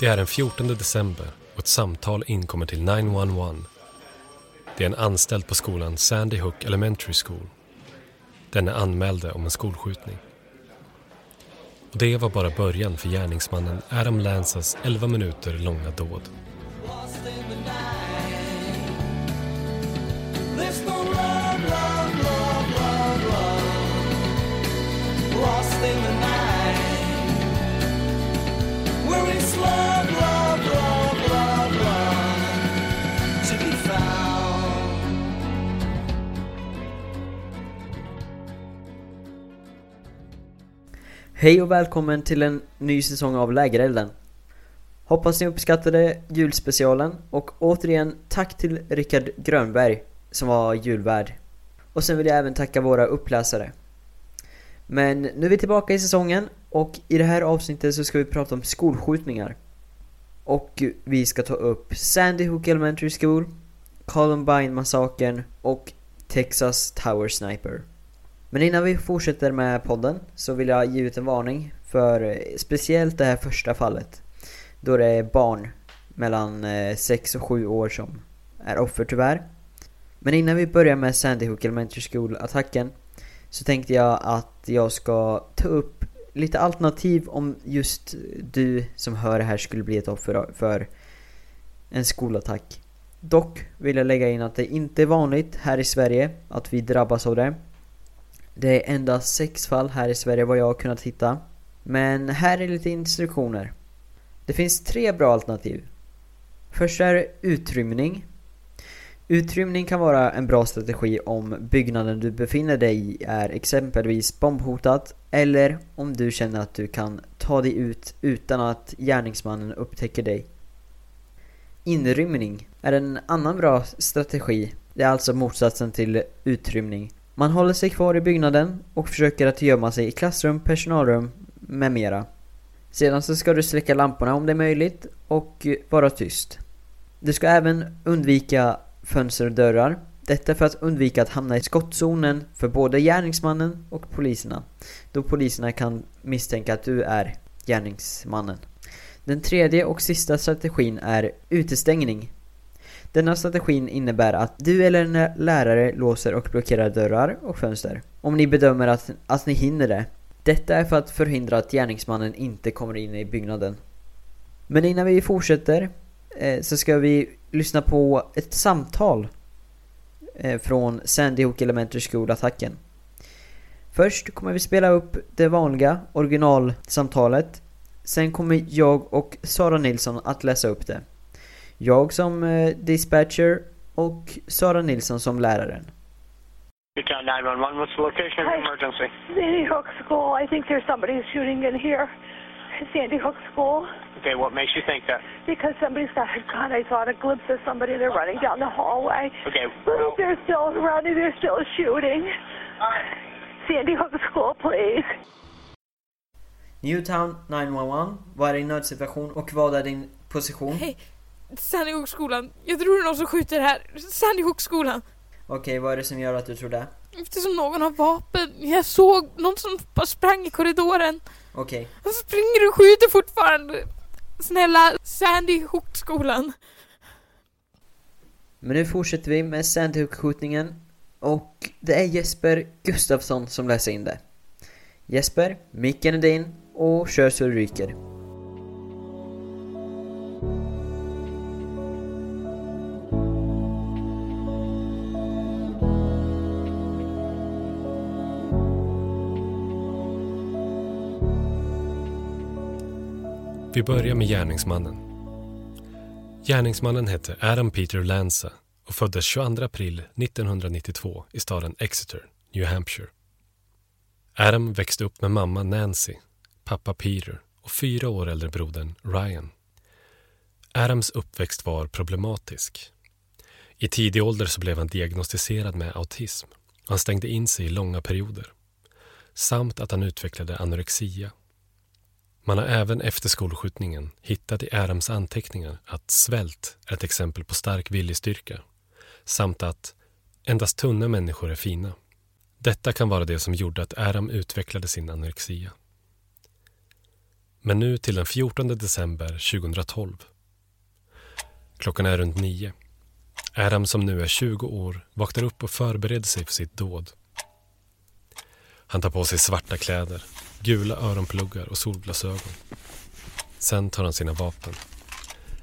Det är den 14 december och ett samtal inkommer till 911. Det är en anställd på skolan Sandy Hook Elementary School. Den är anmälde om en skolskjutning. Och det var bara början för gärningsmannen Adam Lanzas 11 minuter långa dåd. Hej och välkommen till en ny säsong av Lägerelden. Hoppas ni uppskattade julspecialen och återigen tack till Rickard Grönberg som var julvärd. Och sen vill jag även tacka våra uppläsare. Men nu är vi tillbaka i säsongen och i det här avsnittet så ska vi prata om skolskjutningar. Och vi ska ta upp Sandy Hook Elementary School, Columbine-massakern och Texas Tower Sniper. Men innan vi fortsätter med podden så vill jag ge ut en varning för eh, speciellt det här första fallet. Då det är barn mellan eh, 6 och 7 år som är offer tyvärr. Men innan vi börjar med Sandy Hook Elementary School-attacken så tänkte jag att jag ska ta upp lite alternativ om just du som hör det här skulle bli ett offer för en skolattack. Dock vill jag lägga in att det inte är vanligt här i Sverige att vi drabbas av det. Det är endast sex fall här i Sverige vad jag har kunnat hitta. Men här är lite instruktioner. Det finns tre bra alternativ. Först är utrymning. Utrymning kan vara en bra strategi om byggnaden du befinner dig i är exempelvis bombhotat eller om du känner att du kan ta dig ut utan att gärningsmannen upptäcker dig. Inrymning är en annan bra strategi. Det är alltså motsatsen till utrymning. Man håller sig kvar i byggnaden och försöker att gömma sig i klassrum, personalrum med mera. Sedan så ska du släcka lamporna om det är möjligt och vara tyst. Du ska även undvika fönster och dörrar. Detta för att undvika att hamna i skottzonen för både gärningsmannen och poliserna. Då poliserna kan misstänka att du är gärningsmannen. Den tredje och sista strategin är utestängning. Denna strategin innebär att du eller en lärare låser och blockerar dörrar och fönster. Om ni bedömer att, att ni hinner det. Detta är för att förhindra att gärningsmannen inte kommer in i byggnaden. Men innan vi fortsätter eh, så ska vi lyssna på ett samtal eh, från Sandy Hook Elementary School-attacken. Först kommer vi spela upp det vanliga originalsamtalet. Sen kommer jag och Sara Nilsson att läsa upp det. Jag som eh, dispatcher och Sara Nilsson som läraren. Newtown 911, what's the location of the Hi. emergency? Sandy Hook School. I think there's somebody shooting in here. Sandy Hook School. Okay, what makes you think that? Because somebody's got a gun. I saw a glimpse of somebody. They're running down the hallway. Okay, But they're still running. They're still shooting. Sandy Hook School, please. Newtown 911, vad är din nödsituation och vad är din position? Hej, Sandy Hook-skolan. Jag tror det är någon som skjuter här. Sandy Hook-skolan. Okej, vad är det som gör att du tror det? Eftersom någon har vapen. Jag såg någon som bara sprang i korridoren. Okej, Han springer och skjuter fortfarande. Snälla, Sandy Hook-skolan. men nu fortsätter vi med Sandhook-skjutningen och det är Jesper Gustafsson som läser in det. Jesper, micken är din och kör så det ryker. Vi börjar med gärningsmannen. Gärningsmannen hette Adam Peter Lanza och föddes 22 april 1992 i staden Exeter, New Hampshire. Adam växte upp med mamma Nancy, pappa Peter och fyra år äldre brodern Ryan. Adams uppväxt var problematisk. I tidig ålder så blev han diagnostiserad med autism och han stängde in sig i långa perioder. Samt att han utvecklade anorexia. Man har även efter skolskjutningen hittat i Adams anteckningar att svält är ett exempel på stark viljestyrka samt att endast tunna människor är fina. Detta kan vara det som gjorde att Adam utvecklade sin anorexia. Men nu till den 14 december 2012. Klockan är runt nio. Adam som nu är 20 år vaknar upp och förbereder sig för sitt dåd. Han tar på sig svarta kläder, gula öronpluggar och solglasögon. Sen tar han sina vapen.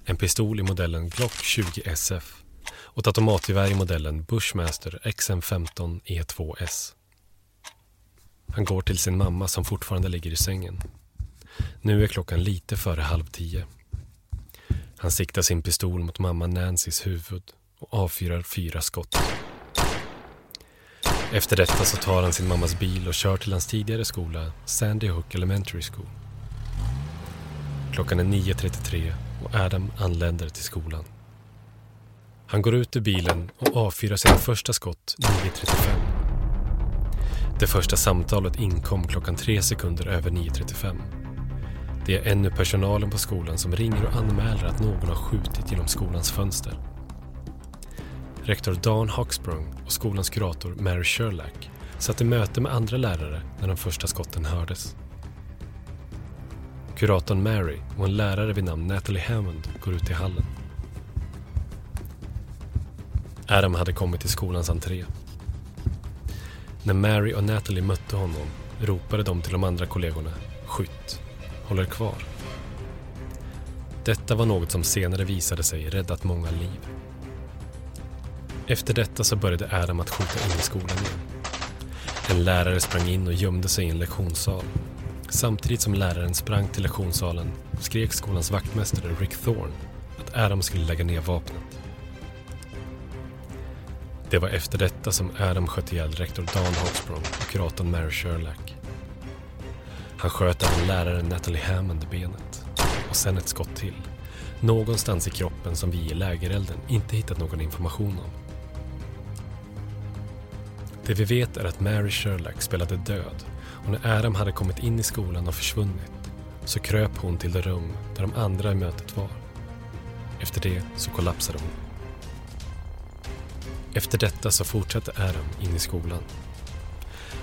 En pistol i modellen Glock 20 SF och ett automatgevär i modellen Bushmaster XM15 E2S. Han går till sin mamma som fortfarande ligger i sängen. Nu är klockan lite före halv tio. Han siktar sin pistol mot mamma Nancys huvud och avfyrar fyra skott. Efter detta så tar han sin mammas bil och kör till hans tidigare skola, Sandy Hook Elementary School. Klockan är 9.33 och Adam anländer till skolan. Han går ut ur bilen och avfyrar sitt första skott 9.35. Det första samtalet inkom klockan tre sekunder över 9.35. Det är ännu personalen på skolan som ringer och anmäler att någon har skjutit genom skolans fönster. Rektor Dan Hawksprung och skolans kurator Mary Sherlack satt i möte med andra lärare när de första skotten hördes. Kuratorn Mary och en lärare vid namn Natalie Hammond går ut i hallen. Adam hade kommit till skolans entré. När Mary och Natalie mötte honom ropade de till de andra kollegorna Skytt! Håller kvar! Detta var något som senare visade sig räddat många liv. Efter detta så började Adam att skjuta in i skolan igen. En lärare sprang in och gömde sig i en lektionssal. Samtidigt som läraren sprang till lektionssalen skrek skolans vaktmästare Rick Thorne att Adam skulle lägga ner vapnet. Det var efter detta som Adam sköt ihjäl rektor Dan Hawksbrough och kuratorn Mary Sherlack. Han sköt även läraren Natalie Hammond i benet och sen ett skott till. Någonstans i kroppen som vi i lägerelden inte hittat någon information om. Det vi vet är att Mary Sherlack spelade död och när Adam hade kommit in i skolan och försvunnit så kröp hon till det rum där de andra i mötet var. Efter det så kollapsade hon. Efter detta så fortsatte Adam in i skolan.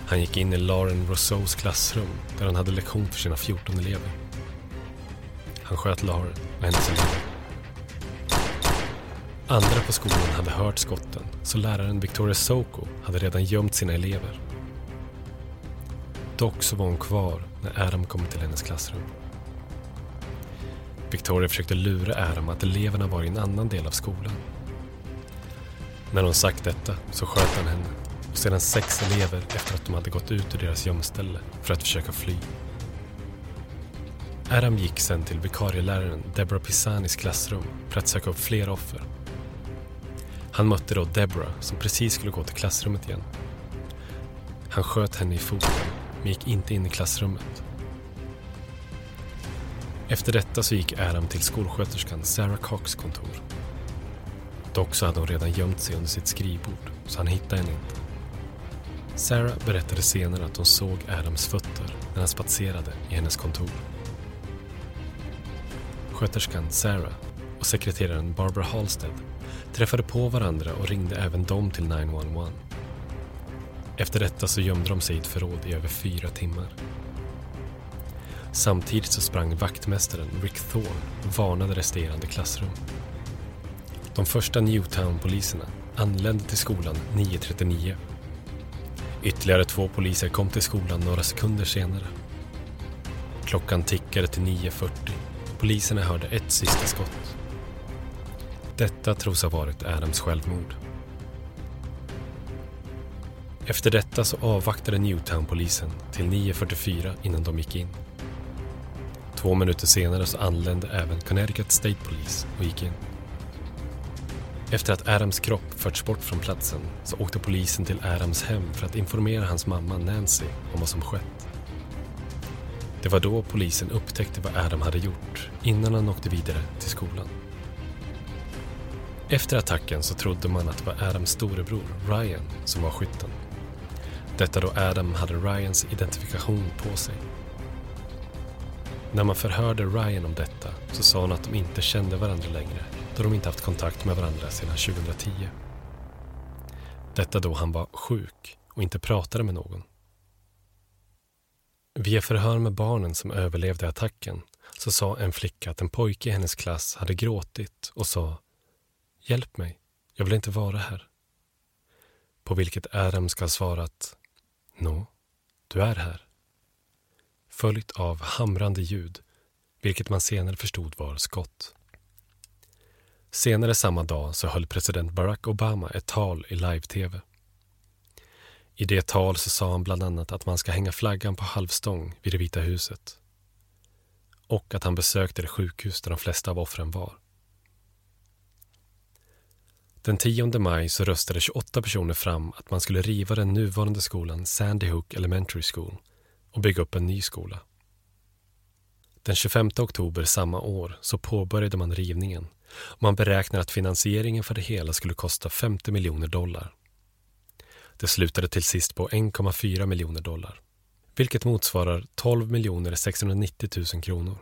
Han gick in i Lauren Rousseaus klassrum där han hade lektion för sina 14 elever. Han sköt Lauren och hennes elever. Andra på skolan hade hört skotten så läraren Victoria Soko hade redan gömt sina elever. Dock så var hon kvar när Adam kom till hennes klassrum. Victoria försökte lura Adam att eleverna var i en annan del av skolan. När hon sagt detta så sköt han henne och sedan sex elever efter att de hade gått ut ur deras gömställe för att försöka fly. Adam gick sen till vikarieläraren Deborah Pisanis klassrum för att söka upp fler offer. Han mötte då Deborah som precis skulle gå till klassrummet igen. Han sköt henne i foten men gick inte in i klassrummet. Efter detta så gick Adam till skolsköterskan Sarah Cox kontor. Dock så hade hon redan gömt sig under sitt skrivbord så han hittade henne inte. Sarah berättade senare att hon såg Adams fötter när han spatserade i hennes kontor. Sköterskan Sarah och sekreteraren Barbara Halstead träffade på varandra och ringde även dem till 911. Efter detta så gömde de sig i ett förråd i över fyra timmar. Samtidigt så sprang vaktmästaren Rick Thorne och varnade resterande klassrum. De första Newtown-poliserna anlände till skolan 9.39. Ytterligare två poliser kom till skolan några sekunder senare. Klockan tickade till 9.40. Poliserna hörde ett sista skott. Detta tros ha varit Adams självmord. Efter detta så avvaktade Newtown-polisen till 9.44 innan de gick in. Två minuter senare så anlände även Connecticut State Police och gick in. Efter att Adams kropp förts bort från platsen så åkte polisen till Adams hem för att informera hans mamma Nancy om vad som skett. Det var då polisen upptäckte vad Adam hade gjort innan han åkte vidare till skolan. Efter attacken så trodde man att det var Adams storebror Ryan som var skytten. Detta då Adam hade Ryans identifikation på sig. När man förhörde Ryan om detta så sa han att de inte kände varandra längre då de inte haft kontakt med varandra sedan 2010. Detta då han var sjuk och inte pratade med någon. Via förhör med barnen som överlevde attacken så sa en flicka att en pojke i hennes klass hade gråtit och sa Hjälp mig, jag vill inte vara här. På vilket Adam ska ha svarat Nå, du är här. Följt av hamrande ljud, vilket man senare förstod var skott. Senare samma dag så höll president Barack Obama ett tal i live-tv. I det tal så sa han bland annat att man ska hänga flaggan på halvstång vid det Vita huset och att han besökte det sjukhus där de flesta av offren var. Den 10 maj så röstade 28 personer fram att man skulle riva den nuvarande skolan Sandy Hook Elementary School och bygga upp en ny skola. Den 25 oktober samma år så påbörjade man rivningen och man beräknar att finansieringen för det hela skulle kosta 50 miljoner dollar. Det slutade till sist på 1,4 miljoner dollar, vilket motsvarar 12 690 000 kronor.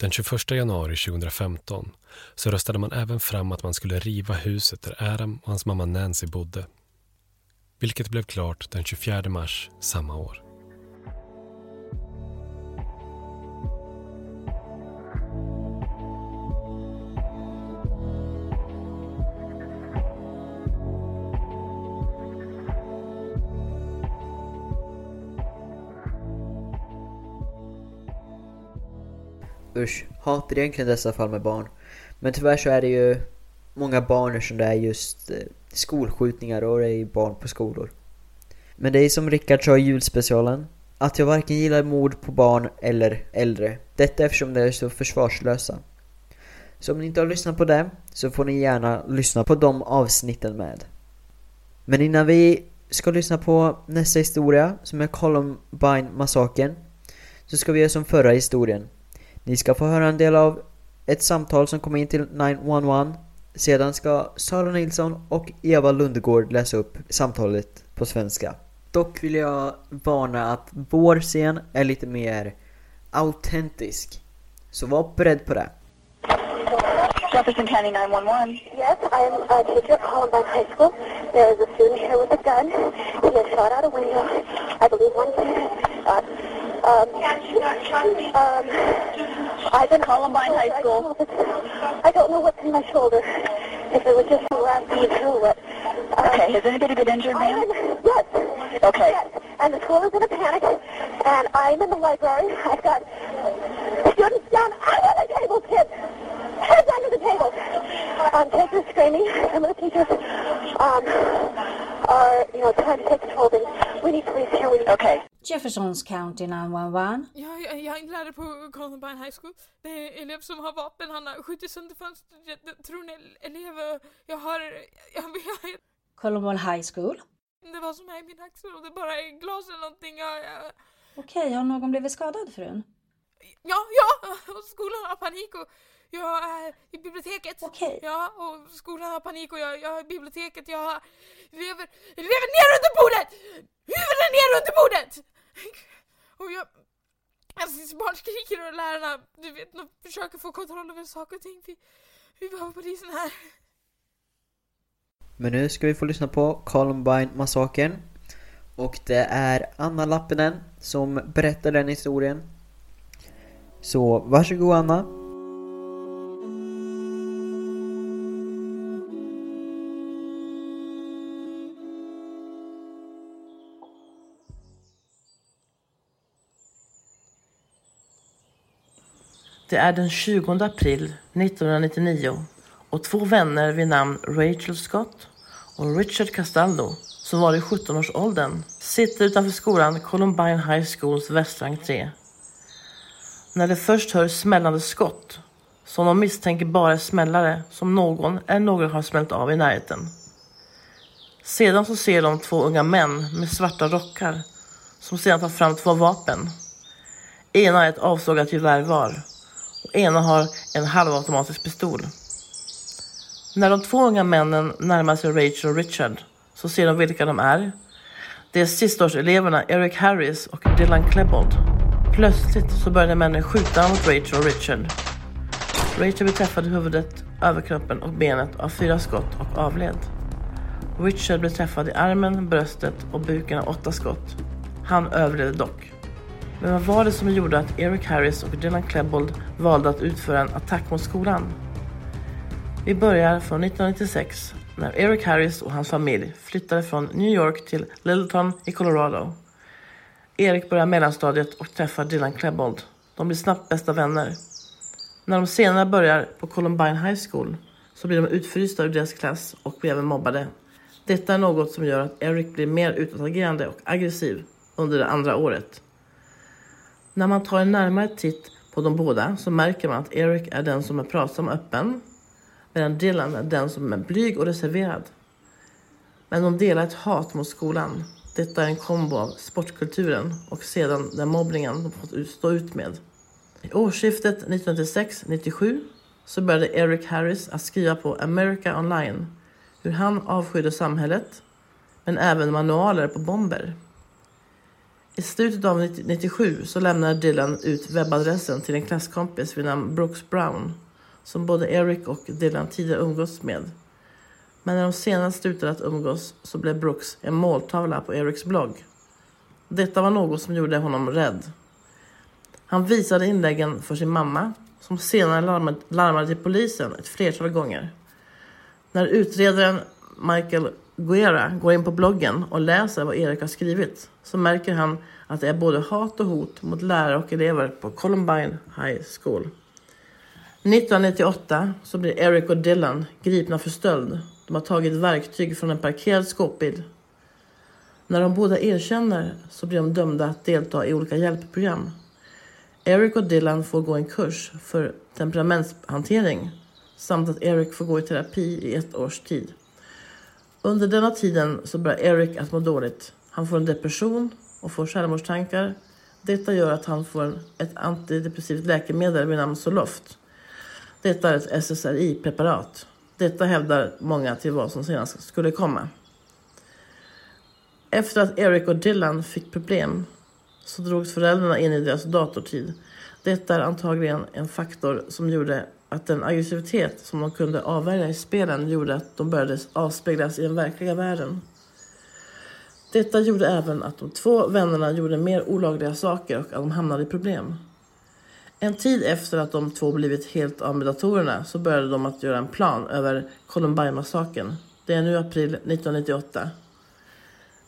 Den 21 januari 2015 så röstade man även fram att man skulle riva huset där Adam och hans mamma Nancy bodde. Vilket blev klart den 24 mars samma år. Usch, hatar egentligen dessa fall med barn. Men tyvärr så är det ju många barn som det är just eh, skolskjutningar och det är barn på skolor. Men det är som Rickard sa i julspecialen, att jag varken gillar mord på barn eller äldre. Detta eftersom de är så försvarslösa. Så om ni inte har lyssnat på det så får ni gärna lyssna på de avsnitten med. Men innan vi ska lyssna på nästa historia som är Columbine-massakern så ska vi göra som förra historien. Ni ska få höra en del av ett samtal som kom in till 911. Sedan ska Sara Nilsson och Eva Lundegård läsa upp samtalet på svenska. Dock vill jag varna att vår scen är lite mer autentisk. Så var beredd på det. Jefferson County 911. Yes, I'm a teacher at Columbine High School. There is a student here with a gun. He has shot out a window. I believe one uh, um, um, I've been Columbine High School. I don't know what's in my shoulder. If it was just a last beat through it. Um, Okay, has anybody been injured, ma'am? Yes. Okay. Yes. And the school is in a panic. And I'm in the library. I've got students down under the table, kids. Heads under the table. Um, kids are screaming. Some of the teachers um, are, you know, trying to take control of things. We need police here. We need Okay. Jeffersons County 911. Jag, jag, jag är en lärare på Columbine High School. Det är en elev som har vapen, han har skjutit sönder fönstret. Jag, tror en elev, jag har, jag, jag, Columbine High School. det var som är i min axel och det bara är glas eller någonting. Jag, jag, Okej, har någon blivit skadad frun? ja, ja, och skolan har panik och jag är i biblioteket. Okej. Ja, och skolan har panik och jag, jag är i biblioteket. Jag har elever, elever ner under bordet! Huvuden ner under bordet! Och jag... Alltså barn skriker och lärarna, du vet, de försöker få kontroll över saker och ting. Vi, vi behöver polisen här. Men nu ska vi få lyssna på Columbine-massakern. Och det är Anna Lappinen som berättar den historien. Så varsågod Anna. Det är den 20 april 1999 och två vänner vid namn Rachel Scott och Richard Castaldo, som var i 17-årsåldern, sitter utanför skolan Columbine High Schools västra entré. När de först hör smällande skott, som de misstänker bara är smällare som någon eller några har smällt av i närheten. Sedan så ser de två unga män med svarta rockar som sedan tar fram två vapen. Ena är ett avsågat gevär var och ena har en halvautomatisk pistol. När de två unga männen närmar sig Rachel och Richard så ser de vilka de är. Det är sistaårseleverna Eric Harris och Dylan Klebold. Plötsligt så började männen skjuta mot Rachel och Richard. Rachel blev träffad i huvudet, överkroppen och benet av fyra skott och avled. Richard blev träffad i armen, bröstet och buken av åtta skott. Han överlevde dock. Men vad var det som gjorde att Eric Harris och Dylan Klebold valde att utföra en attack mot skolan? Vi börjar från 1996 när Eric Harris och hans familj flyttade från New York till Littleton i Colorado. Eric börjar mellanstadiet och träffar Dylan Klebold. De blir snabbt bästa vänner. När de senare börjar på Columbine High School så blir de utfrysta ur deras klass och blir även mobbade. Detta är något som gör att Eric blir mer utåtagerande och aggressiv under det andra året. När man tar en närmare titt på de båda så märker man att Eric är den som är pratsam och öppen medan Dylan är den som är blyg och reserverad. Men de delar ett hat mot skolan. Detta är en kombo av sportkulturen och sedan den mobbningen de fått stå ut med. I årsskiftet 1996-97 så började Eric Harris att skriva på America Online hur han avskydde samhället men även manualer på bomber. I slutet av 1997 så lämnade Dylan ut webbadressen till en klasskompis vid namn Brooks Brown som både Eric och Dylan tidigare umgåtts med. Men när de senast slutade att umgås så blev Brooks en måltavla på Erics blogg. Detta var något som gjorde honom rädd. Han visade inläggen för sin mamma som senare larmade, larmade till polisen ett flertal gånger. När utredaren Michael Guerra går in på bloggen och läser vad Erik har skrivit så märker han att det är både hat och hot mot lärare och elever på Columbine High School. 1998 så blir Eric och Dylan gripna för stöld. De har tagit verktyg från en parkerad skåpbil. När de båda erkänner så blir de dömda att delta i olika hjälpprogram. Eric och Dylan får gå en kurs för temperamentshantering samt att Eric får gå i terapi i ett års tid. Under denna tiden så börjar Eric att må dåligt. Han får en depression och får självmordstankar. Detta gör att han får ett antidepressivt läkemedel vid namn Zoloft. Detta är ett SSRI-preparat. Detta hävdar många till vad som senast skulle komma. Efter att Eric och Dylan fick problem så drogs föräldrarna in i deras datortid. Detta är antagligen en faktor som gjorde att den aggressivitet som de kunde avvärja i spelen gjorde att de började avspeglas i den verkliga världen. Detta gjorde även att de två vännerna gjorde mer olagliga saker och att de hamnade i problem. En tid efter att de två blivit helt av med datorerna så började de att göra en plan över Columbine-massakern. Det är nu april 1998.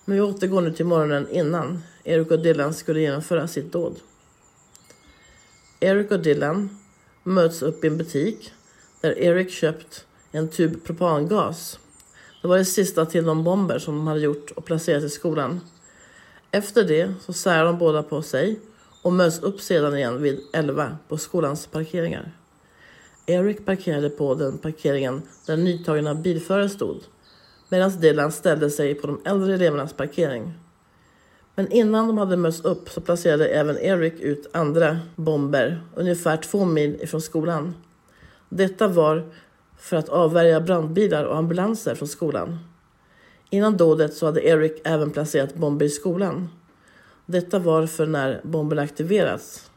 Men vi återgår nu till morgonen innan Eric och Dylan skulle genomföra sitt dåd. Eric och Dylan möts upp i en butik där Eric köpt en tub propangas. Det var det sista till de bomber som de hade gjort och placerat i skolan. Efter det så särar de båda på sig och möts upp sedan igen vid 11 på skolans parkeringar. Eric parkerade på den parkeringen där nytagna bilförare stod medan Dylan ställde sig på de äldre elevernas parkering. Men innan de hade mötts upp så placerade även Eric ut andra bomber ungefär två mil ifrån skolan. Detta var för att avvärja brandbilar och ambulanser från skolan. Innan dådet så hade Eric även placerat bomber i skolan. Detta var för när bomberna aktiverats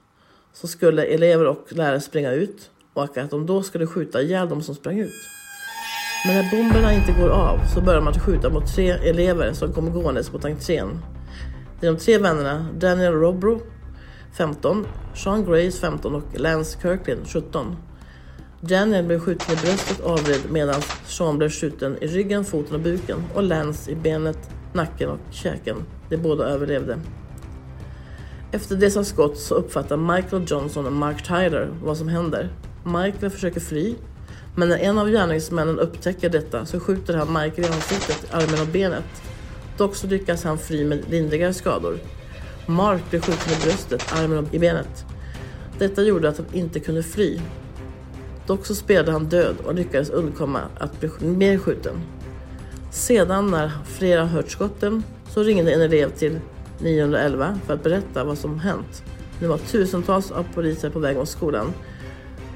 så skulle elever och lärare springa ut och att de då skulle skjuta ihjäl de som sprang ut. Men när bomberna inte går av så börjar man skjuta mot tre elever som kommer gåendes mot entrén. Det är de tre vännerna Daniel Robro, 15, Sean Grace, 15 och Lance Kirkland, 17. Daniel blev skjuten i bröstet och avled medan Sean blev skjuten i ryggen, foten och buken och Lance i benet, nacken och käken. De båda överlevde. Efter dessa skott så uppfattar Michael Johnson och Mark Tyler vad som händer. Michael försöker fly, men när en av gärningsmännen upptäcker detta så skjuter han Michael i ansiktet, armen och benet. Dock så lyckas han fly med lindrigare skador. Mark blev skjuten i bröstet, armen och i benet. Detta gjorde att han inte kunde fly. Dock så spelade han död och lyckades undkomma att bli mer skjuten. Sedan när flera hört skotten så ringde en elev till 911 för att berätta vad som hänt. Det var tusentals av poliser på väg mot skolan.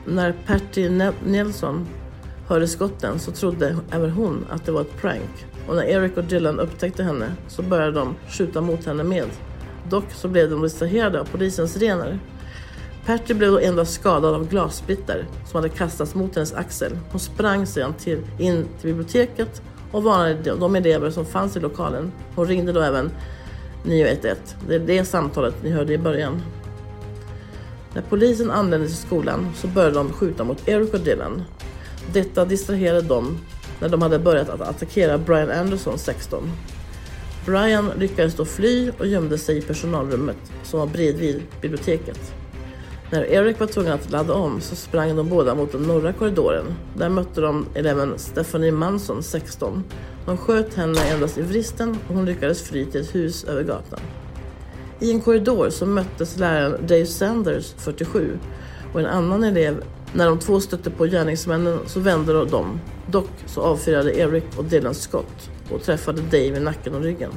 När Patty Nelson hörde skotten så trodde även hon att det var ett prank. Och när Eric och Dylan upptäckte henne så började de skjuta mot henne med. Dock så blev de distraherade av polisens sirener. Patty blev då endast skadad av glassplitter som hade kastats mot hennes axel. Hon sprang sedan till, in till biblioteket och varnade de elever som fanns i lokalen. Hon ringde då även 911. Det är det samtalet ni hörde i början. När polisen anlände till skolan så började de skjuta mot Eric och Dylan. Detta distraherade dem när de hade börjat att attackera Brian Anderson, 16. Brian lyckades då fly och gömde sig i personalrummet som var bredvid biblioteket. När Eric var tvungen att ladda om så sprang de båda mot den norra korridoren. Där mötte de eleven Stephanie Manson, 16. De sköt henne endast i vristen och hon lyckades fly till ett hus över gatan. I en korridor så möttes läraren Dave Sanders, 47, och en annan elev. När de två stötte på gärningsmännen så vände de. Dock så avfyrade Eric och Dylan skott och träffade Dave i nacken och ryggen.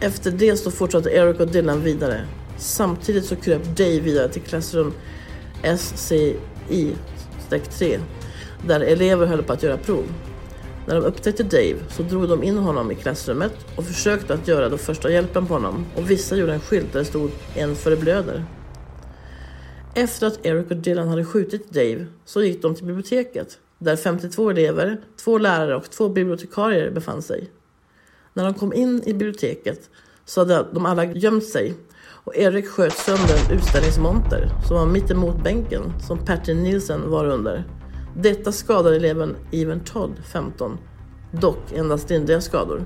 Efter det så fortsatte Eric och Dylan vidare. Samtidigt så kröp Dave vidare till klassrum SCI-3 där elever höll på att göra prov. När de upptäckte Dave så drog de in honom i klassrummet och försökte att göra den första hjälpen på honom och vissa gjorde en skylt där det stod en för blöder. Efter att Eric och Dylan hade skjutit Dave så gick de till biblioteket där 52 elever, två lärare och två bibliotekarier befann sig. När de kom in i biblioteket så hade de alla gömt sig och Erik sköt sönder en utställningsmonter som var mitt emot bänken som Patty Nielsen var under. Detta skadade eleven Even Todd, 15, dock endast lindriga skador.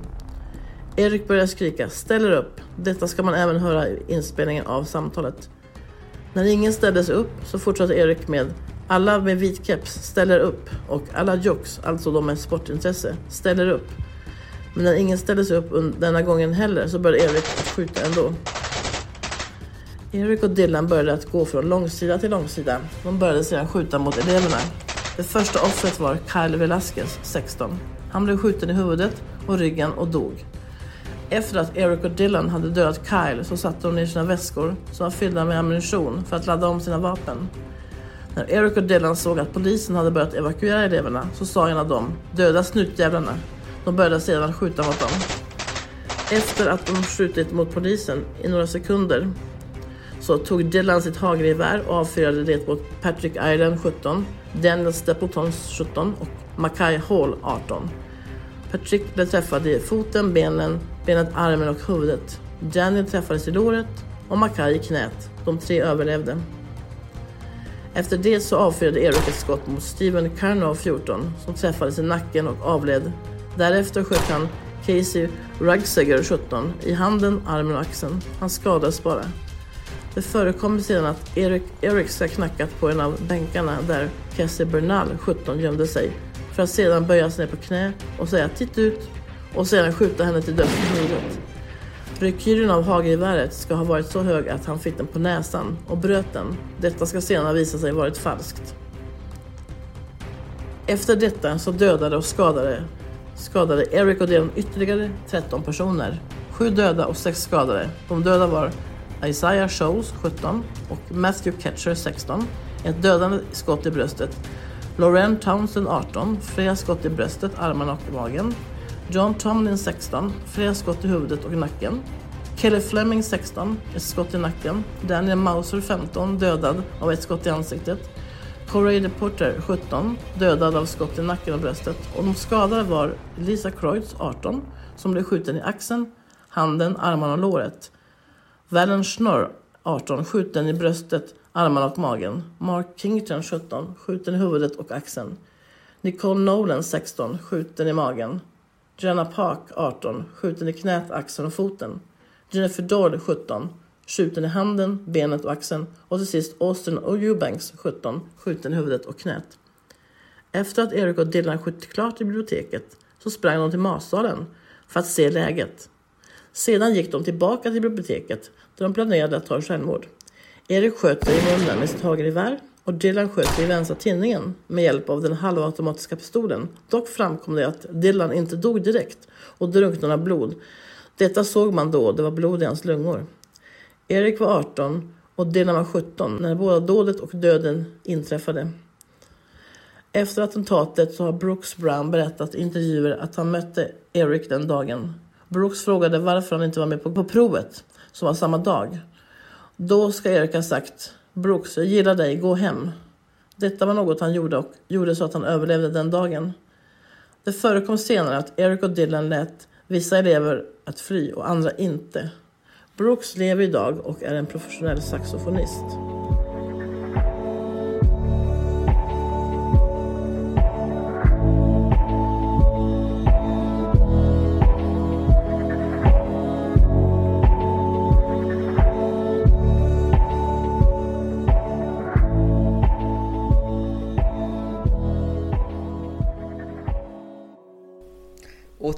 Erik började skrika ”ställer upp”. Detta ska man även höra i inspelningen av samtalet. När ingen ställde sig upp så fortsatte Erik med alla med vit keps ställer upp och alla jocks, alltså de med sportintresse, ställer upp. Men när ingen ställde sig upp denna gången heller så började Erik att skjuta ändå. Erik och Dylan började att gå från långsida till långsida. De började sedan skjuta mot eleverna. Det första offret var Kyle Velasquez, 16. Han blev skjuten i huvudet och ryggen och dog. Efter att Eric och Dylan hade dödat Kyle så satte de ner sina väskor som var fyllda med ammunition för att ladda om sina vapen. När Eric och Dylan såg att polisen hade börjat evakuera eleverna så sa en av dem “Döda snutjävlarna”. De började sedan skjuta mot dem. Efter att de skjutit mot polisen i några sekunder så tog Dylan sitt hagelgevär och avfyrade det mot Patrick Island 17, Daniel Stapleton 17 och Mackay Hall 18. Patrick blev träffad i foten, benen, benet, armen och huvudet. Daniel träffades i låret och Mackay i knät. De tre överlevde. Efter det så avfyrade Eric ett skott mot Steven Carnow 14 som träffades i nacken och avled. Därefter sköt han Casey Rugseger 17 i handen, armen och axeln. Han skadades bara. Det förekommer sedan att Eric, Eric ska knackat på en av bänkarna där Cassie Bernal, 17, gömde sig för att sedan böja sig ner på knä och säga titt ut och sedan skjuta henne till döds med huvudet. Rekylen av hagelgeväret ska ha varit så hög att han fick den på näsan och bröt den. Detta ska senare visa sig varit falskt. Efter detta så dödade och skadade, skadade Eric och Dylan ytterligare 13 personer. Sju döda och sex skadade. De döda var Isaiah Shows 17 och Matthew Ketcher 16. Ett dödande skott i bröstet. Lauren Townsend 18, flera skott i bröstet, armarna och magen. John Tomlin 16, flera skott i huvudet och nacken. Kelly Fleming 16, ett skott i nacken. Daniel Mauser 15, dödad av ett skott i ansiktet. Corey Porter, 17, dödad av skott i nacken och bröstet. Och de skadade var Lisa Kreutz 18, som blev skjuten i axeln, handen, armarna och låret. Valen Schnorr 18, skjuten i bröstet, armarna och magen. Mark Kington 17, skjuten i huvudet och axeln. Nicole Nolan 16, skjuten i magen. Jenna Park 18, skjuten i knät, axeln och foten. Jennifer Doyle 17, skjuten i handen, benet och axeln. Och till sist Austin och Eubanks 17, skjuten i huvudet och knät. Efter att Eric och Dylan skjutit klart i biblioteket så sprang de till matsalen för att se läget. Sedan gick de tillbaka till biblioteket där de planerade att ta självmord. Erik sköt sig i munnen med sitt hagelgevär och Dylan sköt i vänstra tinningen med hjälp av den halvautomatiska pistolen. Dock framkom det att Dylan inte dog direkt och drunknade av blod. Detta såg man då, det var blod i hans lungor. Erik var 18 och Dylan var 17 när både dådet och döden inträffade. Efter attentatet så har Brooks Brown berättat i intervjuer att han mötte Eric den dagen. Brooks frågade varför han inte var med på, på provet, som var samma dag. Då ska Erik ha sagt Brooks, jag gillar dig, gå hem. Detta var något han gjorde och gjorde så att han överlevde den dagen. Det förekom senare att Eric och Dylan lät Vissa elever att fly och andra inte. Brooks lever idag och är en professionell saxofonist.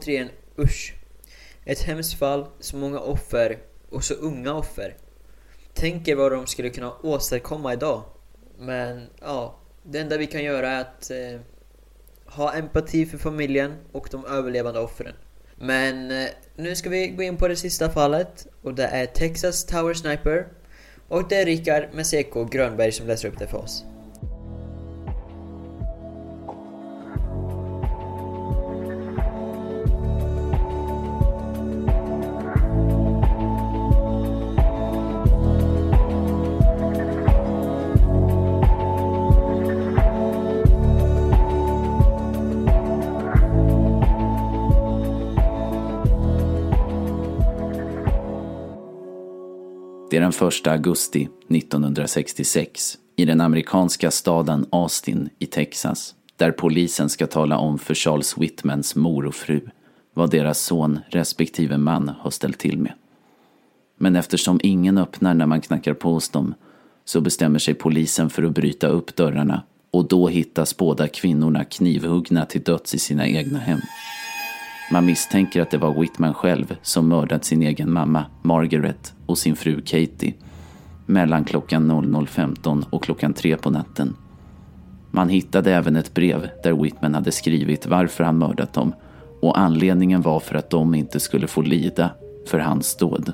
Återigen, usch. Ett hemskt fall, så många offer och så unga offer. Tänk er vad de skulle kunna åstadkomma idag. Men ja, det enda vi kan göra är att eh, ha empati för familjen och de överlevande offren. Men eh, nu ska vi gå in på det sista fallet och det är Texas Tower Sniper. Och det är Rickard Meseko Grönberg som läser upp det för oss. Den 1 augusti 1966 i den amerikanska staden Austin i Texas där polisen ska tala om för Charles Whitmans mor och fru vad deras son respektive man har ställt till med. Men eftersom ingen öppnar när man knackar på hos dem så bestämmer sig polisen för att bryta upp dörrarna och då hittas båda kvinnorna knivhuggna till döds i sina egna hem. Man misstänker att det var Whitman själv som mördat sin egen mamma, Margaret, och sin fru Katie mellan klockan 00.15 och klockan 3 på natten. Man hittade även ett brev där Whitman hade skrivit varför han mördat dem och anledningen var för att de inte skulle få lida för hans dåd.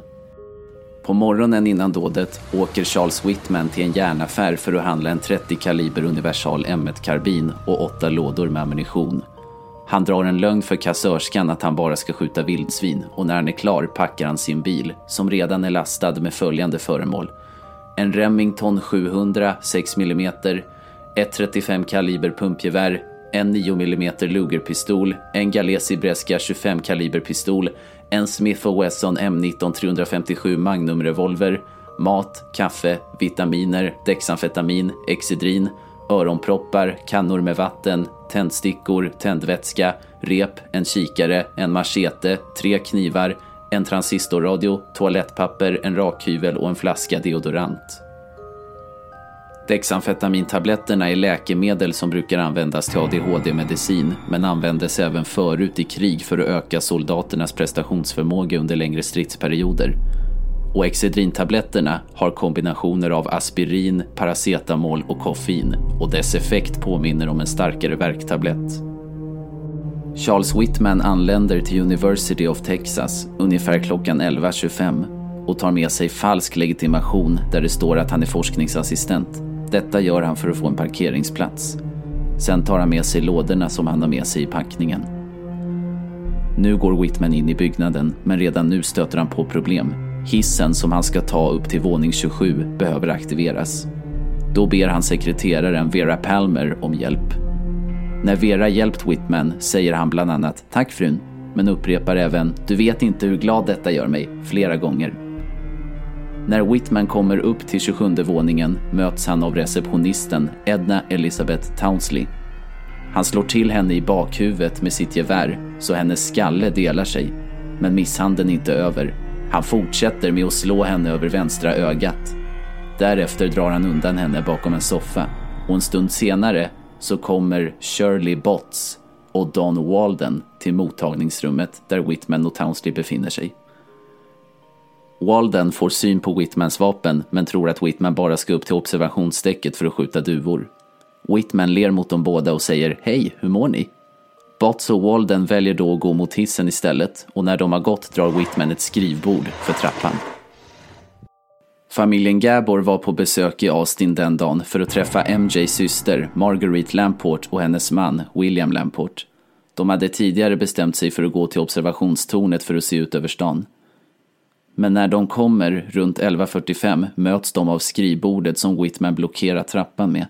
På morgonen innan dådet åker Charles Whitman till en järnaffär för att handla en 30 kaliber universal M1-karbin och åtta lådor med ammunition. Han drar en lögn för kassörskan att han bara ska skjuta vildsvin och när han är klar packar han sin bil, som redan är lastad med följande föremål. En Remington 700 6 mm, ett 35 kaliber pumpgevär, en 9 mm Lugerpistol, en Galesi Brescia 25 kaliber pistol, en Smith Wesson M19 357 Magnum revolver, mat, kaffe, vitaminer, dexamfetamin, exidrin öronproppar, kannor med vatten, tändstickor, tändvätska, rep, en kikare, en machete, tre knivar, en transistorradio, toalettpapper, en rakhyvel och en flaska deodorant. Dexamfetamintabletterna är läkemedel som brukar användas till ADHD-medicin men användes även förut i krig för att öka soldaternas prestationsförmåga under längre stridsperioder. Och Excedrintabletterna har kombinationer av aspirin, paracetamol och koffein och dess effekt påminner om en starkare värktablett. Charles Whitman anländer till University of Texas ungefär klockan 11.25 och tar med sig falsk legitimation där det står att han är forskningsassistent. Detta gör han för att få en parkeringsplats. Sen tar han med sig lådorna som han har med sig i packningen. Nu går Whitman in i byggnaden, men redan nu stöter han på problem. Hissen som han ska ta upp till våning 27 behöver aktiveras. Då ber han sekreteraren Vera Palmer om hjälp. När Vera hjälpt Whitman säger han bland annat “Tack frun” men upprepar även “Du vet inte hur glad detta gör mig” flera gånger. När Whitman kommer upp till 27 våningen möts han av receptionisten Edna Elizabeth Townsley. Han slår till henne i bakhuvudet med sitt gevär så hennes skalle delar sig. Men misshandeln är inte över. Han fortsätter med att slå henne över vänstra ögat. Därefter drar han undan henne bakom en soffa och en stund senare så kommer Shirley Botts och Don Walden till mottagningsrummet där Whitman och Townsley befinner sig. Walden får syn på Whitmans vapen men tror att Whitman bara ska upp till observationsdäcket för att skjuta duvor. Whitman ler mot dem båda och säger “Hej, hur mår ni?” Botts och Walden väljer då att gå mot hissen istället och när de har gått drar Whitman ett skrivbord för trappan. Familjen Gabor var på besök i Austin den dagen för att träffa MJs syster Marguerite Lamport och hennes man William Lamport. De hade tidigare bestämt sig för att gå till observationstornet för att se ut över stan. Men när de kommer runt 11.45 möts de av skrivbordet som Whitman blockerar trappan med.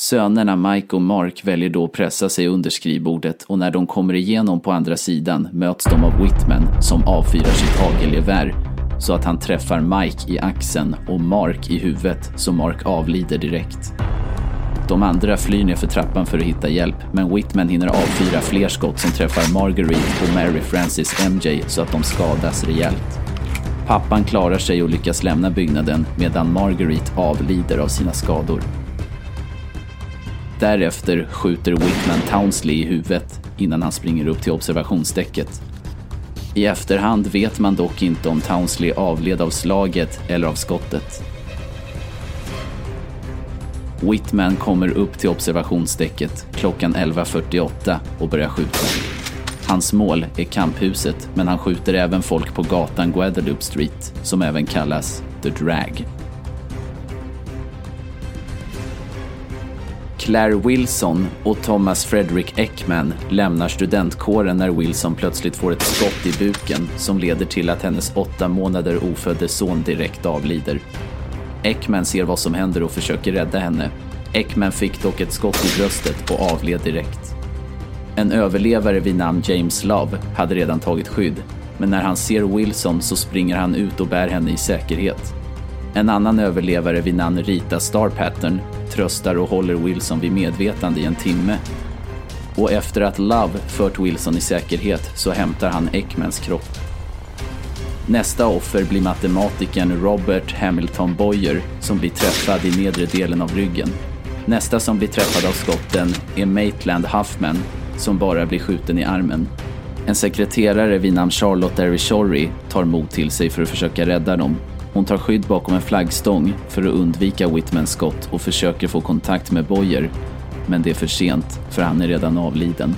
Sönerna Mike och Mark väljer då att pressa sig under skrivbordet och när de kommer igenom på andra sidan möts de av Whitman som avfyrar sitt hagelgevär så att han träffar Mike i axeln och Mark i huvudet så Mark avlider direkt. De andra flyr ner för trappan för att hitta hjälp, men Whitman hinner avfyra fler skott som träffar Marguerite och Mary Frances MJ så att de skadas rejält. Pappan klarar sig och lyckas lämna byggnaden medan Marguerite avlider av sina skador. Därefter skjuter Whitman Townsley i huvudet innan han springer upp till observationsdäcket. I efterhand vet man dock inte om Townsley avled av slaget eller av skottet. Whitman kommer upp till observationsdäcket klockan 11.48 och börjar skjuta. Hans mål är kamphuset, men han skjuter även folk på gatan Guadalupe Street, som även kallas The Drag. Claire Wilson och Thomas Frederick Ekman lämnar studentkåren när Wilson plötsligt får ett skott i buken som leder till att hennes åtta månader ofödde son direkt avlider. Ekman ser vad som händer och försöker rädda henne. Ekman fick dock ett skott i bröstet och avled direkt. En överlevare vid namn James Love hade redan tagit skydd, men när han ser Wilson så springer han ut och bär henne i säkerhet. En annan överlevare vid namn Rita Star Pattern tröstar och håller Wilson vid medvetande i en timme. Och efter att Love fört Wilson i säkerhet så hämtar han Ekmans kropp. Nästa offer blir matematikern Robert Hamilton Boyer som blir träffad i nedre delen av ryggen. Nästa som blir träffad av skotten är Maitland Huffman som bara blir skjuten i armen. En sekreterare vid namn Charlotte Derry tar mod till sig för att försöka rädda dem. Hon tar skydd bakom en flaggstång för att undvika Whitmans skott och försöker få kontakt med Boyer. Men det är för sent, för han är redan avliden.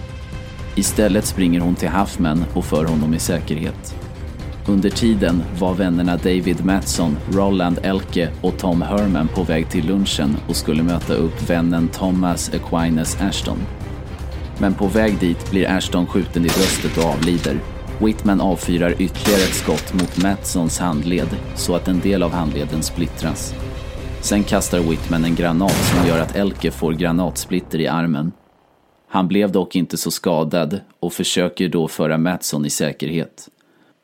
Istället springer hon till Huffman och för honom i säkerhet. Under tiden var vännerna David Matson, Roland Elke och Tom Herman på väg till lunchen och skulle möta upp vännen Thomas Aquinas Ashton. Men på väg dit blir Ashton skjuten i bröstet och avlider. Whitman avfyrar ytterligare ett skott mot Matsons handled så att en del av handleden splittras. Sen kastar Whitman en granat som gör att Elke får granatsplitter i armen. Han blev dock inte så skadad och försöker då föra Matson i säkerhet.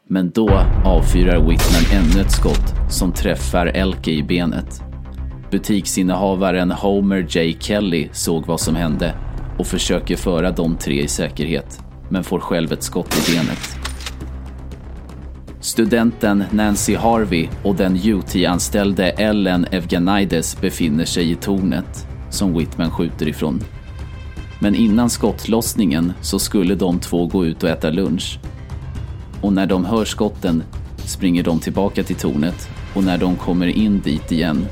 Men då avfyrar Whitman ännu ett skott som träffar Elke i benet. Butiksinnehavaren Homer J. Kelly såg vad som hände och försöker föra de tre i säkerhet, men får själv ett skott i benet. Studenten Nancy Harvey och den UT-anställde Ellen Evganides befinner sig i tornet som Whitman skjuter ifrån. Men innan skottlossningen så skulle de två gå ut och äta lunch. Och när de hör skotten springer de tillbaka till tornet och när de kommer in dit igen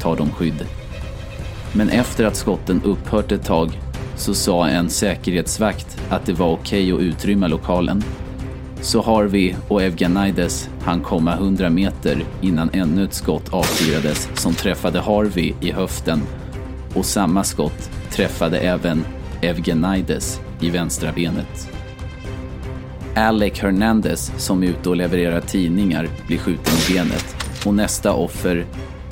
tar de skydd. Men efter att skotten upphört ett tag så sa en säkerhetsvakt att det var okej att utrymma lokalen. Så Harvey och Evganides hann komma 100 meter innan ännu ett skott avfyrades som träffade Harvey i höften och samma skott träffade även Evgenides i vänstra benet. Alec Hernandez, som är ute och levererar tidningar, blir skjuten i benet och nästa offer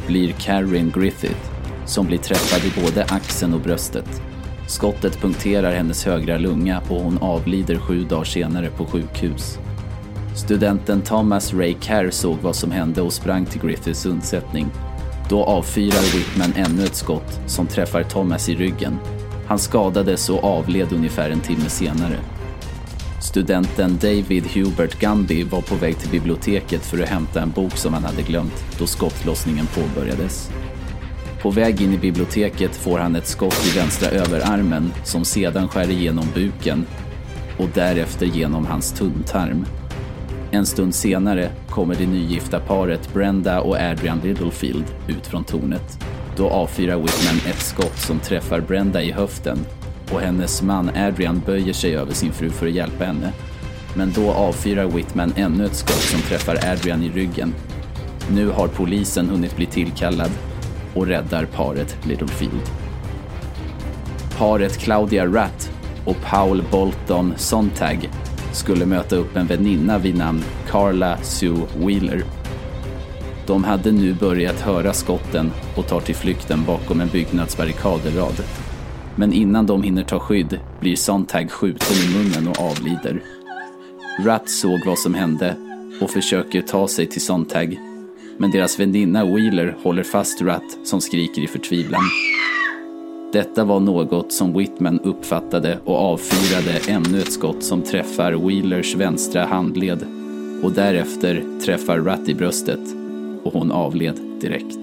blir Karen Griffith, som blir träffad i både axeln och bröstet. Skottet punkterar hennes högra lunga och hon avlider sju dagar senare på sjukhus. Studenten Thomas Ray Kerr såg vad som hände och sprang till Griffiths undsättning. Då avfyrar Whitman ännu ett skott som träffar Thomas i ryggen. Han skadades och avled ungefär en timme senare. Studenten David Hubert Gumby var på väg till biblioteket för att hämta en bok som han hade glömt då skottlossningen påbörjades. På väg in i biblioteket får han ett skott i vänstra överarmen som sedan skär igenom buken och därefter genom hans tunntarm. En stund senare kommer det nygifta paret Brenda och Adrian Littlefield ut från tornet. Då avfyrar Whitman ett skott som träffar Brenda i höften och hennes man Adrian böjer sig över sin fru för att hjälpa henne. Men då avfyrar Whitman ännu ett skott som träffar Adrian i ryggen. Nu har polisen hunnit bli tillkallad och räddar paret Littlefield. Paret Claudia Ratt och Paul Bolton Sontag skulle möta upp en väninna vid namn Carla Sue Wheeler. De hade nu börjat höra skotten och tar till flykten bakom en byggnadsbarrikaderad. Men innan de hinner ta skydd blir Sontag skjuten i munnen och avlider. Ratt såg vad som hände och försöker ta sig till Sontag. Men deras väninna Wheeler håller fast Rat som skriker i förtvivlan. Detta var något som Whitman uppfattade och avfyrade ännu ett skott som träffar Wheelers vänstra handled och därefter träffar Rat i bröstet och hon avled direkt.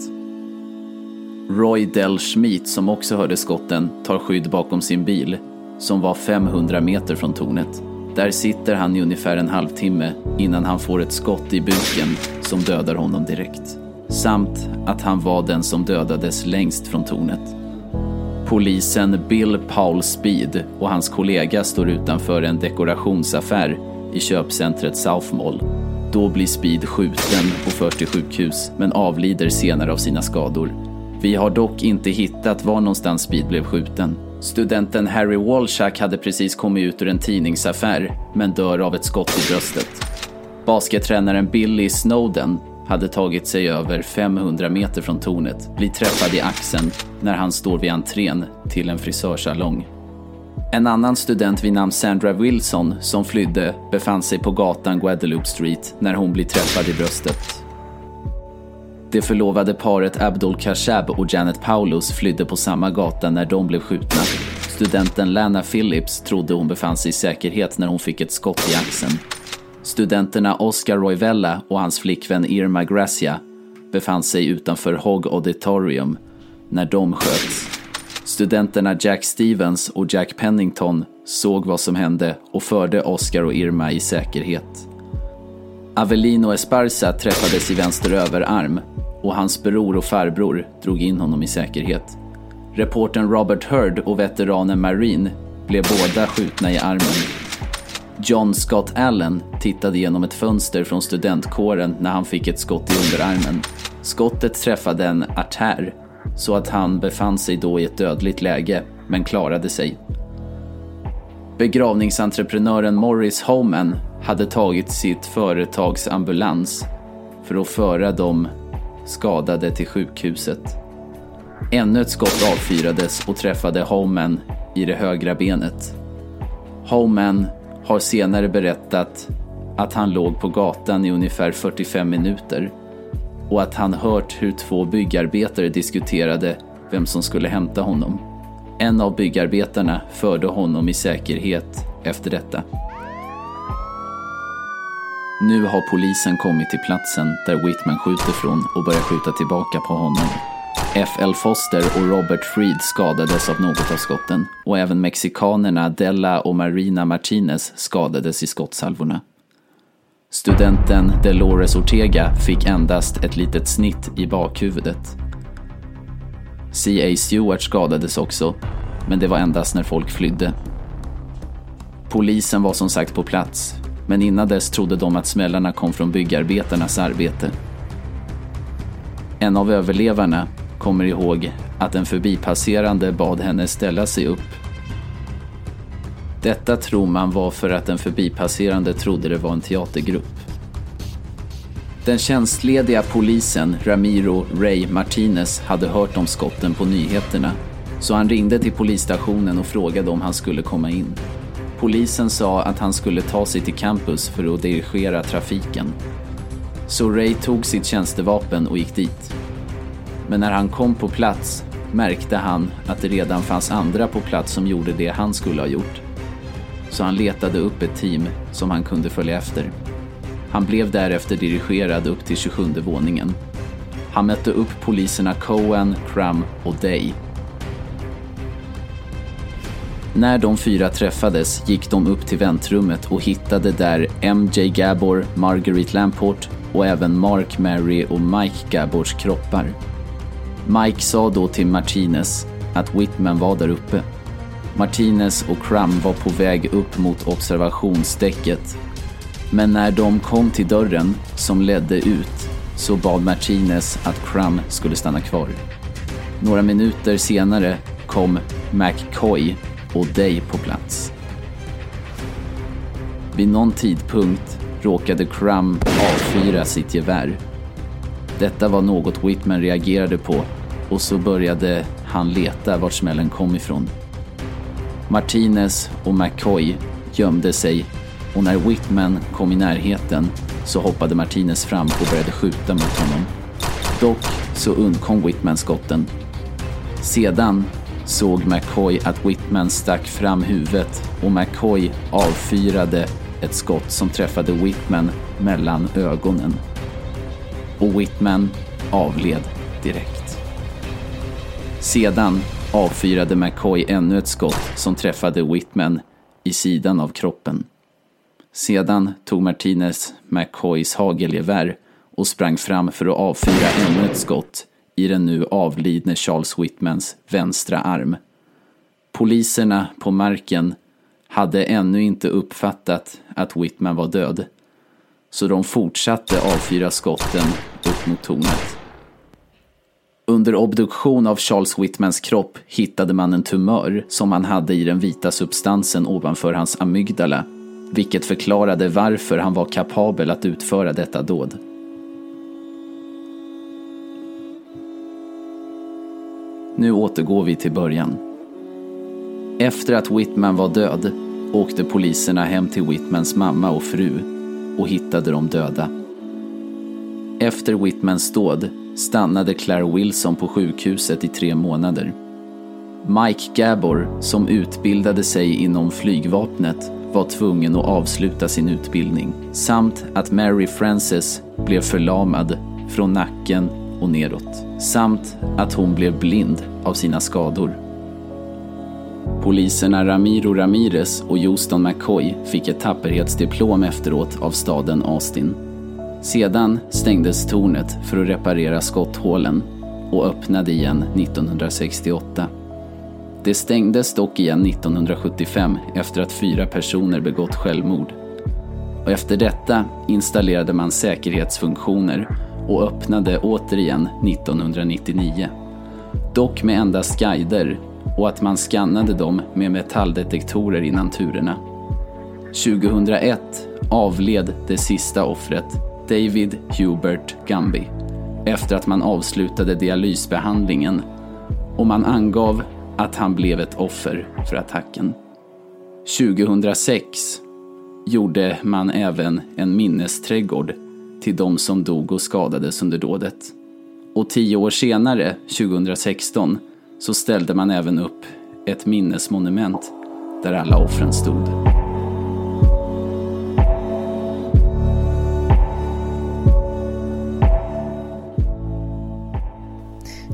Roy Del Schmidt, som också hörde skotten, tar skydd bakom sin bil, som var 500 meter från tornet. Där sitter han i ungefär en halvtimme innan han får ett skott i buken som dödar honom direkt. Samt att han var den som dödades längst från tornet. Polisen Bill Paul Speed och hans kollega står utanför en dekorationsaffär i köpcentret South Mall. Då blir Speed skjuten och förs till sjukhus, men avlider senare av sina skador. Vi har dock inte hittat var någonstans Speed blev skjuten. Studenten Harry Walshack hade precis kommit ut ur en tidningsaffär, men dör av ett skott i bröstet. Baskettränaren Billy Snowden hade tagit sig över 500 meter från tornet, blir träffad i axeln när han står vid entrén till en frisörsalong. En annan student vid namn Sandra Wilson som flydde befann sig på gatan Guadeloupe Street när hon blir träffad i bröstet. Det förlovade paret Abdul Kashab och Janet Paulus flydde på samma gata när de blev skjutna. Studenten Lana Phillips trodde hon befann sig i säkerhet när hon fick ett skott i axeln. Studenterna Oscar Roivella och hans flickvän Irma Gracia befann sig utanför Hogg Auditorium när de sköts. Studenterna Jack Stevens och Jack Pennington såg vad som hände och förde Oscar och Irma i säkerhet. Avelino Esparza träffades i vänster överarm och hans bror och farbror drog in honom i säkerhet. Reporten Robert Hurd och veteranen Marine blev båda skjutna i armen. John Scott Allen tittade genom ett fönster från studentkåren när han fick ett skott i underarmen. Skottet träffade en artär så att han befann sig då i ett dödligt läge, men klarade sig. Begravningsentreprenören Morris Homan hade tagit sitt företags ambulans för att föra de skadade till sjukhuset. Ännu ett skott avfyrades och träffade Homan i det högra benet. Homan har senare berättat att han låg på gatan i ungefär 45 minuter och att han hört hur två byggarbetare diskuterade vem som skulle hämta honom. En av byggarbetarna förde honom i säkerhet efter detta. Nu har polisen kommit till platsen där Whitman skjuter från och börjar skjuta tillbaka på honom. F.L. Foster och Robert Freed skadades av något av skotten och även mexikanerna Della och Marina Martinez skadades i skottsalvorna. Studenten Delores Ortega fick endast ett litet snitt i bakhuvudet. C.A. Stewart skadades också, men det var endast när folk flydde. Polisen var som sagt på plats, men innan dess trodde de att smällarna kom från byggarbetarnas arbete. En av överlevarna kommer ihåg att en förbipasserande bad henne ställa sig upp. Detta tror man var för att en förbipasserande trodde det var en teatergrupp. Den tjänstlediga polisen Ramiro Ray Martinez hade hört om skotten på nyheterna, så han ringde till polisstationen och frågade om han skulle komma in. Polisen sa att han skulle ta sig till campus för att dirigera trafiken. Så Ray tog sitt tjänstevapen och gick dit. Men när han kom på plats märkte han att det redan fanns andra på plats som gjorde det han skulle ha gjort. Så han letade upp ett team som han kunde följa efter. Han blev därefter dirigerad upp till 27 våningen. Han mötte upp poliserna Cohen, Crum och Day. När de fyra träffades gick de upp till väntrummet och hittade där MJ Gabor, Marguerite Lamport och även Mark, Mary och Mike Gabors kroppar. Mike sa då till Martinez att Whitman var där uppe. Martinez och Crum var på väg upp mot observationsdäcket. Men när de kom till dörren som ledde ut så bad Martinez att Crum skulle stanna kvar. Några minuter senare kom McCoy och Day på plats. Vid någon tidpunkt råkade Crum avfyra sitt gevär. Detta var något Whitman reagerade på och så började han leta vart smällen kom ifrån. Martinez och McCoy gömde sig och när Whitman kom i närheten så hoppade Martinez fram och började skjuta mot honom. Dock så undkom Whitman skotten. Sedan såg McCoy att Whitman stack fram huvudet och McCoy avfyrade ett skott som träffade Whitman mellan ögonen. Och Whitman avled direkt. Sedan avfyrade McCoy ännu ett skott som träffade Whitman i sidan av kroppen. Sedan tog Martinez McCoys hagelgevär och sprang fram för att avfyra ännu ett skott i den nu avlidne Charles Whitmans vänstra arm. Poliserna på marken hade ännu inte uppfattat att Whitman var död, så de fortsatte avfyra skotten upp mot tornet. Under obduktion av Charles Whitmans kropp hittade man en tumör som han hade i den vita substansen ovanför hans amygdala, vilket förklarade varför han var kapabel att utföra detta dåd. Nu återgår vi till början. Efter att Whitman var död åkte poliserna hem till Whitmans mamma och fru och hittade de döda. Efter Whitmans dåd stannade Claire Wilson på sjukhuset i tre månader. Mike Gabor, som utbildade sig inom flygvapnet, var tvungen att avsluta sin utbildning samt att Mary Frances blev förlamad från nacken och neråt samt att hon blev blind av sina skador. Poliserna Ramiro Ramirez och Houston McCoy fick ett tapperhetsdiplom efteråt av staden Austin. Sedan stängdes tornet för att reparera skotthålen och öppnade igen 1968. Det stängdes dock igen 1975 efter att fyra personer begått självmord. Och efter detta installerade man säkerhetsfunktioner och öppnade återigen 1999. Dock med endast guider och att man skannade dem med metalldetektorer innan turerna. 2001 avled det sista offret, David Hubert Gumby, efter att man avslutade dialysbehandlingen och man angav att han blev ett offer för attacken. 2006 gjorde man även en minnesträdgård till de som dog och skadades under dådet. Och tio år senare, 2016, så ställde man även upp ett minnesmonument där alla offren stod.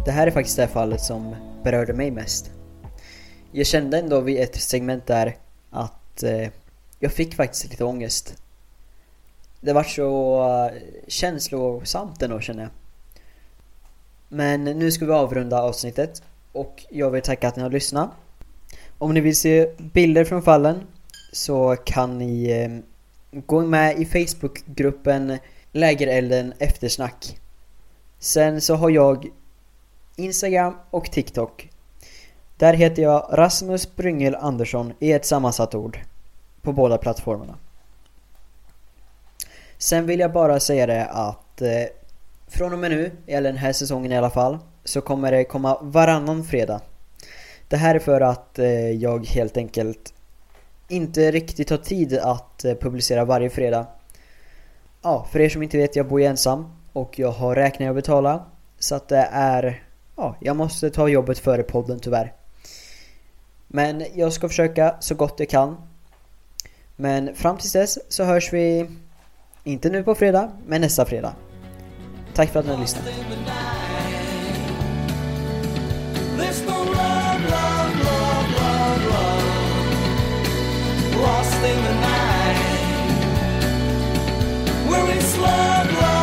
Det här är faktiskt det fallet som berörde mig mest. Jag kände ändå vid ett segment där att eh, jag fick faktiskt lite ångest. Det var så uh, känslosamt ändå känner jag. Men nu ska vi avrunda avsnittet och jag vill tacka att ni har lyssnat. Om ni vill se bilder från fallen så kan ni eh, gå med i Facebookgruppen Lägerelden Eftersnack. Sen så har jag Instagram och TikTok. Där heter jag Rasmus Bryngel Andersson i ett sammansatt ord. På båda plattformarna. Sen vill jag bara säga det att eh, från och med nu, eller den här säsongen i alla fall, så kommer det komma varannan fredag. Det här är för att eh, jag helt enkelt inte riktigt har tid att eh, publicera varje fredag. Ja, för er som inte vet, jag bor ju ensam och jag har räkningar att betala. Så att det är... Ja, jag måste ta jobbet före podden tyvärr. Men jag ska försöka så gott jag kan. Men fram tills dess så hörs vi inte nu på fredag, men nästa fredag. Tack för att ni har lyssnat. There's no love, love, love, love, love. Lost in the night. where it's love, love?